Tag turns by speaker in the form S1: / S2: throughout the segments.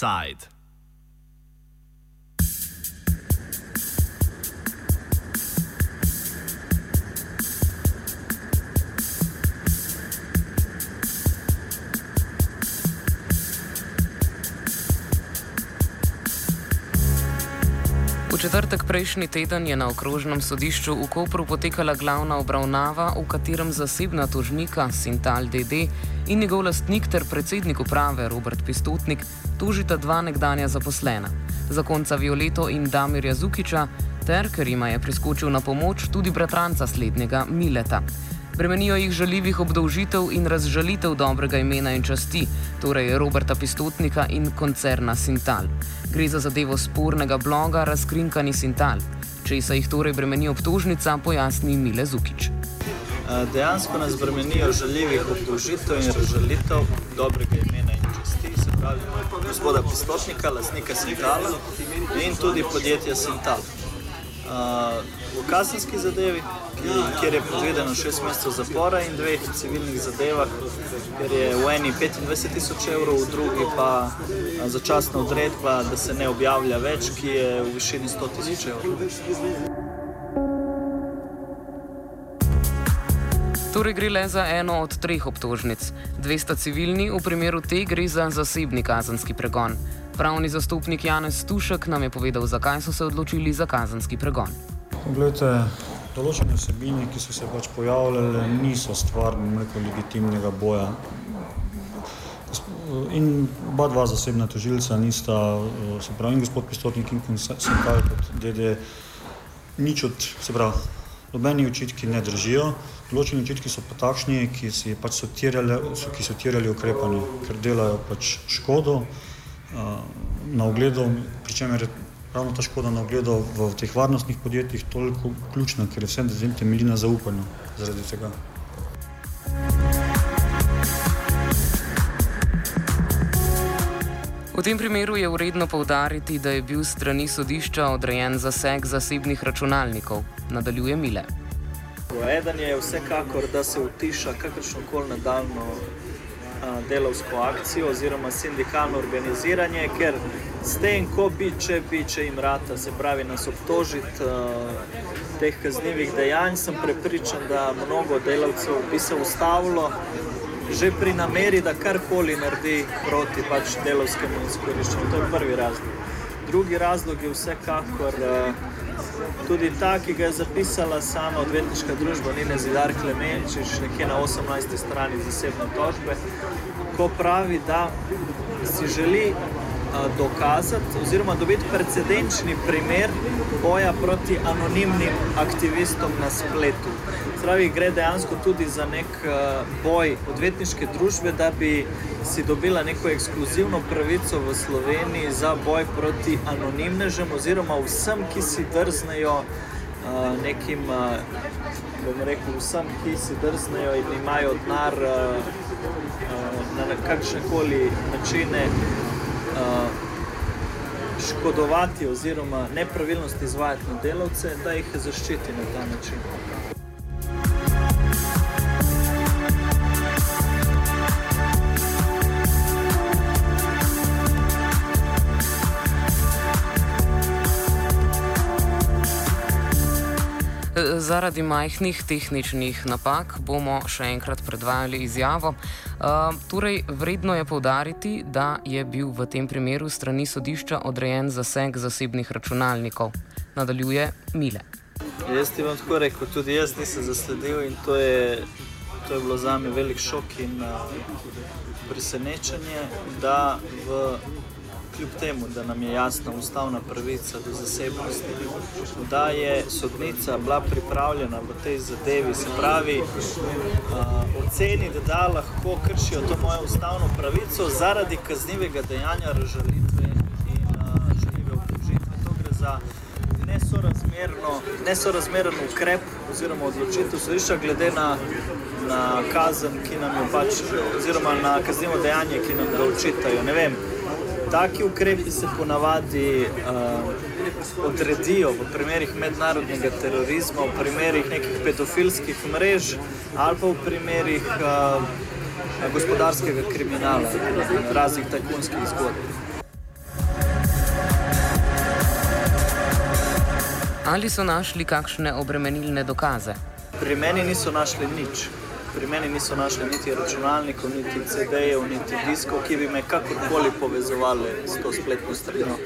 S1: Offside.
S2: četrtek prejšnji teden je na okrožnem sodišču v Kopru potekala glavna obravnava, v katerem zasebna tožnika Sintal DD in njegov lastnik ter predsednik uprave Robert Pistotnik tožita dva nekdanja zaposlena, zakonca Violeto in Damirja Zukiča, ter, ker jima je priskočil na pomoč, tudi bratranca slednjega Mileta. Bremenijo jih žaljivih obdolžitev in razžalitev dobrega imena in časti, torej Roberta Pistotnika in koncerna Sintal. Gre za zadevo spornega bloga Razkrinkani Sintal. Če se jih torej bremeni obtožnica, pojasni Mile Zukič.
S3: Dejansko nas bremenijo žaljivih obdolžitev in razžalitev dobrega imena in časti, se pravi gospoda Pistotnika, lasnika Sintala in tudi podjetja Sintal. V kazenski zadevi kjer je predvideno 6 mesecev zapora in dveh civilnih zadevah, ker je v eni 25 tisoč evrov, v drugi pa začasna odredba, da se ne objavlja več, ki je v višini 100 tisoč evrov.
S2: Torej gre le za eno od treh obtožnic. Dve sta civilni, v primeru te gre za zasebni kazenski pregon. Pravni zastopnik Janez Stušek nam je povedal, zakaj so se odločili za kazenski pregon.
S4: Poglejte, določene vsebine, ki so se pač pojavljale, niso stvar nekega legitimnega boja. In oba dva zasebna tožilca nista, se pravi, in gospod Pistotnik in Senkal kot DD, nič od, se pravi, nobeni očitki ne držijo. Določeni očitki so pa takšni, ki, si pač so tirjali, so, ki so tirjali ukrepanje, ker delajo pač škodo uh, na ogledu, pri čemer je ravno ta škoda na ogledu v teh varnostnih podjetjih toliko ključna, ker je vse temelji na zaupanju zaradi tega.
S2: V tem primeru je vredno povdariti, da je bil strani sodišča odrejen zaseg zasebnih računalnikov, nadaljuje Mile.
S3: Eden je vsekakor, da se utiša kakršno koli nadaljno delovsko akcijo oziroma sindikalno organiziranje, ker s tem, ko bi, če bi, če jim rata, se pravi, nas obtožiti uh, teh kaznjivih dejanj, sem prepričan, da mnogo delavcev bi se ustavilo že pri nameri, da karkoli naredi proti pač delovskemu izkoriščanju. To je prvi razlog. Drugi razlog je vsekakor. Uh, tudi ta, ki ga je zapisala sama odvetniška družba Nina Zidar Klemenčič, nekje na 18. strani zasebne tožbe, ko pravi, da si želi dokazati oziroma dobiti precedenčni primer boja proti anonimnim aktivistom na spletu. Pravi, gre dejansko tudi za nek boj odvetniške družbe, da bi si dobila neko ekskluzivno pravico v Sloveniji za boj proti anonimnežem oziroma vsem, ki si drznejo nekim, bom rekel, vsem, ki si drznejo in imajo denar na kakšne koli načine škodovati oziroma nepravilnosti izvajati na delavce, da jih zaščiti na ta način.
S2: Zaradi majhnih tehničnih napak bomo še enkrat predvajali izjavo. Uh, torej, vredno je povdariti, da je bil v tem primeru strani sodišča odrejen zaseg zasebnih računalnikov. Nadaljuje Mile.
S3: Jaz ti bom tako rekel, tudi jaz nisem zasledil in to je, to je bilo za me velik šok in uh, presenečenje, da v kljub temu, da nam je jasna ustavna pravica do zasebnosti, da je sodnica bila pripravljena v tej zadevi, se pravi, uh, oceni, da, da lahko kršijo to mojo ustavno pravico zaradi kaznivega dejanja razžalitve in uh, žaljive obdolžitve. To gre za nesorazmeren ukrep oziroma odločitev sodišča glede na, na kazen, ki nam jo pač, oziroma na kaznivo dejanje, ki nam ga očitajo. Ne vem, Taki ukrepi se ponavadi uh, odredijo v primerih mednarodnega terorizma, v primerih nekih pedofilskih mrež ali pa v primerih uh, gospodarskega kriminala, raznih tajkunskih zgodb.
S2: Ali so našli kakšne obremenilne dokaze?
S3: Pri meni niso našli nič. Pri meni niso našli niti računalnikov, niti CD-jev, niti diskov, ki bi me kakorkoli povezovali s to spletno stranjo.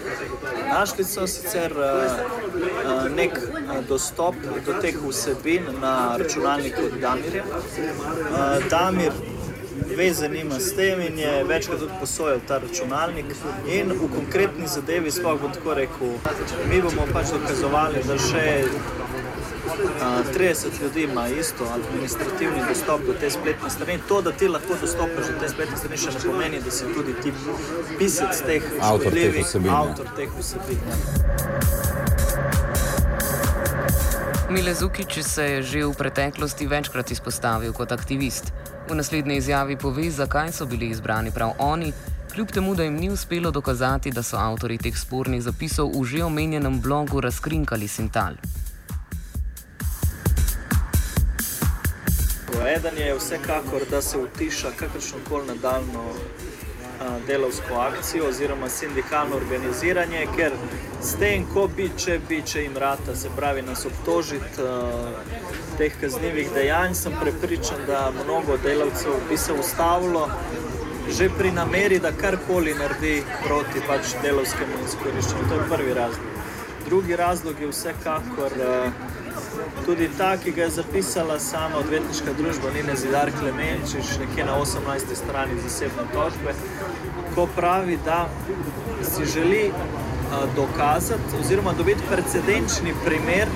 S3: Našli so sicer uh, nek dostop do teh vsebin na računalniku Damirja. Uh, Damir veze nima s tem in je večkrat tudi posojal ta računalnik. In v konkretni zadevi, sploh bom tako rekel, mi bomo pač dokazovali, da še uh, 30 ljudi ima isto administrativni dostop do te spletne strani. To, da ti lahko dostopaš do te spletne strani, še ne pomeni, da si tudi ti pisec teh škodljivih avtor teh vsebin.
S2: Mile Zukič se je že v preteklosti večkrat izpostavil kot aktivist. V naslednji izjavi pove, zakaj so bili izbrani prav oni, kljub temu, da jim ni uspelo dokazati, da so avtori teh spornih zapisov v že omenjenem blogu razkrinkali Sintal.
S3: Eden je vsekakor, da se utiša kakršno koli nadaljno delovsko akcijo oziroma sindikalno organiziranje, ker s tem, ko bi, če bi, če jim rata, se pravi, nas obtožiti uh, teh kaznjivih dejanj, sem prepričan, da mnogo delavcev bi se ustavilo že pri nameri, da karkoli naredi proti pač delovskemu izkoriščanju. To je prvi razlog. Drugi razlog je vsekakor. Uh, Tudi ta, ki ga je zapisala sama odvetniška družba Nina Zidar Klemenčič, nekje na 18. strani zasebne tožbe, ko pravi, da si želi dokazati oziroma dobiti precedenčni primer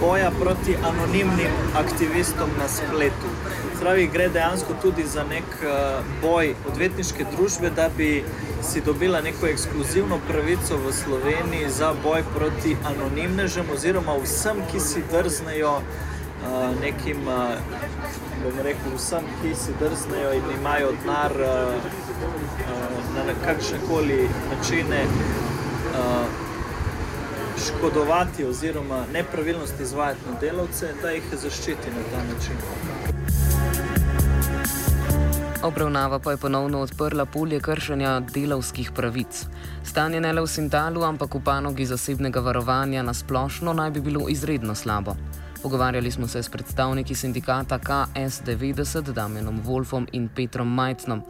S3: boja proti anonimnim aktivistom na spletu. Pravi, gre dejansko tudi za nek boj odvetniške družbe, da bi si dobila neko ekskluzivno pravico v Sloveniji za boj proti anonimnežem oziroma vsem, ki si drznejo nekim, bom rekel, vsem, ki si drznejo in imajo denar na kakšne koli načine škodovati oziroma nepravilnosti izvajati na delavce, da jih zaščiti na ta način.
S2: Obravnava pa je ponovno odprla polje kršenja delavskih pravic. Stanje ne le v Sintalu, ampak v panogi zasebnega varovanja na splošno naj bi bilo izredno slabo. Pogovarjali smo se s predstavniki sindikata KS90, Damienom Wolfom in Petrom Majcnom.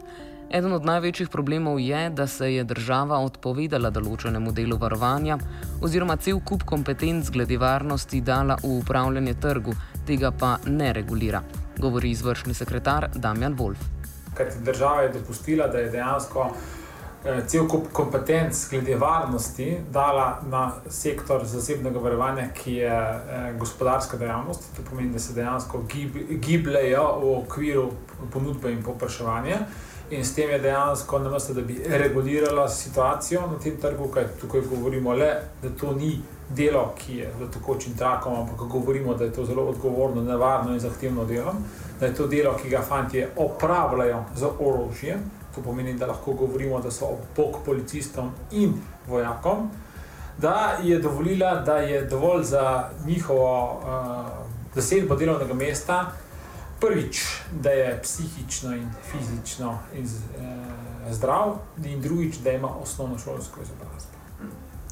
S2: Eden od največjih problemov je, da se je država odpovedala določenemu delu varovanja oziroma cel kup kompetenc glede varnosti dala v upravljanje trgu, tega pa ne regulira, govori izvršni sekretar Damjan Wolf.
S1: Kajti država je dopustila, da je dejansko eh, cel kup kompetenc glede varnosti dala na sektor zasebnega varovanja, ki je eh, gospodarska dejavnost. To pomeni, da se dejansko gib, gibljajo v okviru ponudbe in popraševanja in s tem je dejansko namesto, da bi regulirala situacijo na tem trgu, kaj tukaj govorimo le, da to ni delo, ki je v tekočem traku, ampak govorimo, da je to zelo odgovorno, nevarno in zahtevno delo, da je to delo, ki ga fanti opravljajo z orožjem, to pomeni, da lahko govorimo, da so obok policistom in vojakom, da je dovolila, da je dovolj za njihovo uh, zasedbo delovnega mesta, prvič, da je psihično in fizično in, eh, zdrav, in drugič, da ima osnovno šolsko izobrazbo.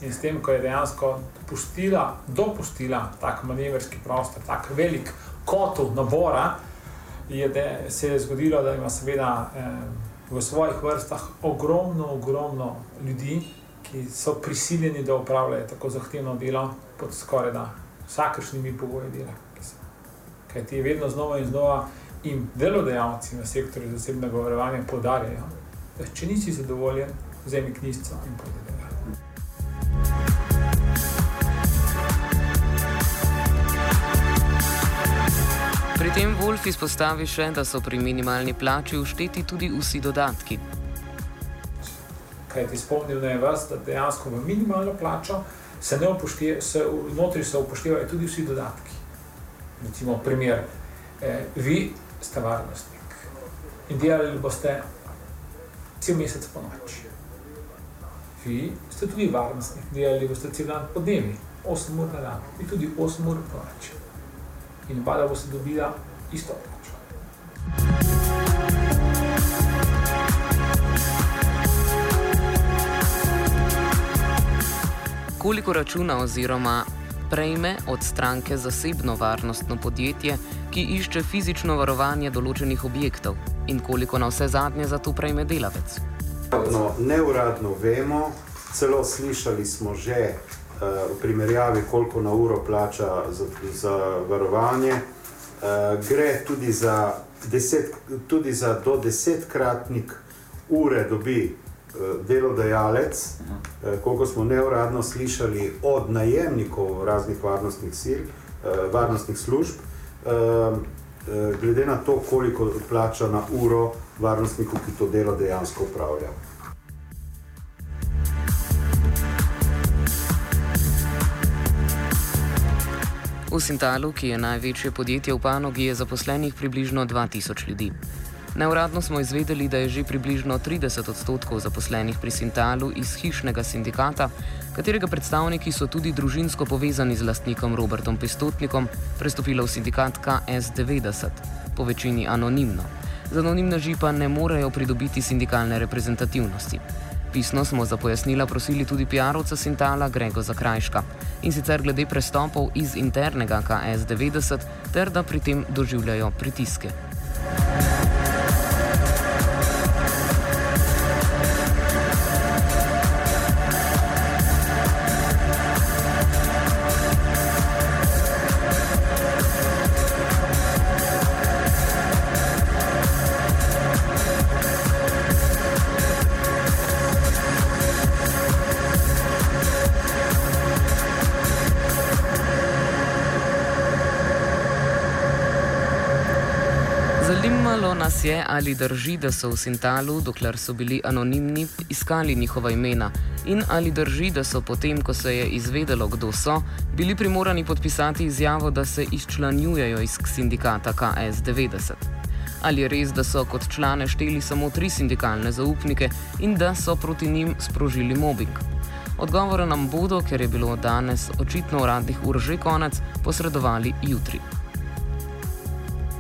S1: In s tem, ko je dejansko dopustila, dopustila tak manevrski prostor, tak velik kotel nabora, je, da se je zgodilo, da ima seveda eh, v svojih vrstah ogromno, ogromno ljudi, ki so prisiljeni, da upravljajo tako zahtevno delo pod skoraj da vsakršnimi pogoji dela ker ti vedno znova in znova in delodajalci na sektorju zasebnega varovanja podarjajo, da če nisi zadovoljen, vzemi knjižico in pojdi delati.
S2: Pri tem Wolf izpostavi še, da so pri minimalni plači ušteti tudi vsi dodatki.
S1: Kaj ti spomnil na vas, da dejansko v minimalno plačo se ne upoštevajo, znotraj se upoštevajo tudi vsi dodatki recimo, primer, eh, vi ste varnostnik in delali boste cel mesec po noči. Vi ste tudi varnostnik, delali boste cel dan po dnevi, 8 ur na dan in tudi 8 ur po noči. In oba da boste dobila isto plačo.
S2: Koliko računa oziroma prejme od stranke zasebno varnostno podjetje, ki išče fizično varovanje določenih objektov in koliko na vse zadnje za to prejme delavec.
S5: No, neuradno vemo, celo slišali smo že uh, v primerjavi, koliko na uro plača za, za varovanje. Uh, gre tudi za, deset, tudi za do desetkratnik ure dobi delodajalec, uh, koliko smo neuradno slišali od najemnikov raznih varnostnih sil, uh, varnostnih služb. Glede na to, koliko plača na uro varnostniku, ki to delo dejansko upravlja.
S2: V Sintalu, ki je največje podjetje v panogi, je zaposlenih približno 2000 ljudi. Neuradno smo izvedeli, da je že približno 30 odstotkov zaposlenih pri Sintalu iz hišnega sindikata, katerega predstavniki so tudi družinsko povezani z lastnikom Robertom Pistotnikom, prestopilo v sindikat KS90, po večini anonimno. Z anonimneži pa ne morejo pridobiti sindikalne reprezentativnosti. Pisno smo za pojasnila prosili tudi PR-ovca Sintala Grego Zakrajška in sicer glede prestopov iz internega KS90 ter da pri tem doživljajo pritiske. Nas je, ali drži, da so v Sintalu, dokler so bili anonimni, iskali njihova imena in ali drži, da so potem, ko se je izvedelo, kdo so, bili primorani podpisati izjavo, da se izčlanjujejo iz sindikata KS90. Ali je res, da so kot člane šteli samo tri sindikalne zaupnike in da so proti njim sprožili mobbing? Odgovore nam bodo, ker je bilo danes očitno uradnih ur že konec, posredovali jutri.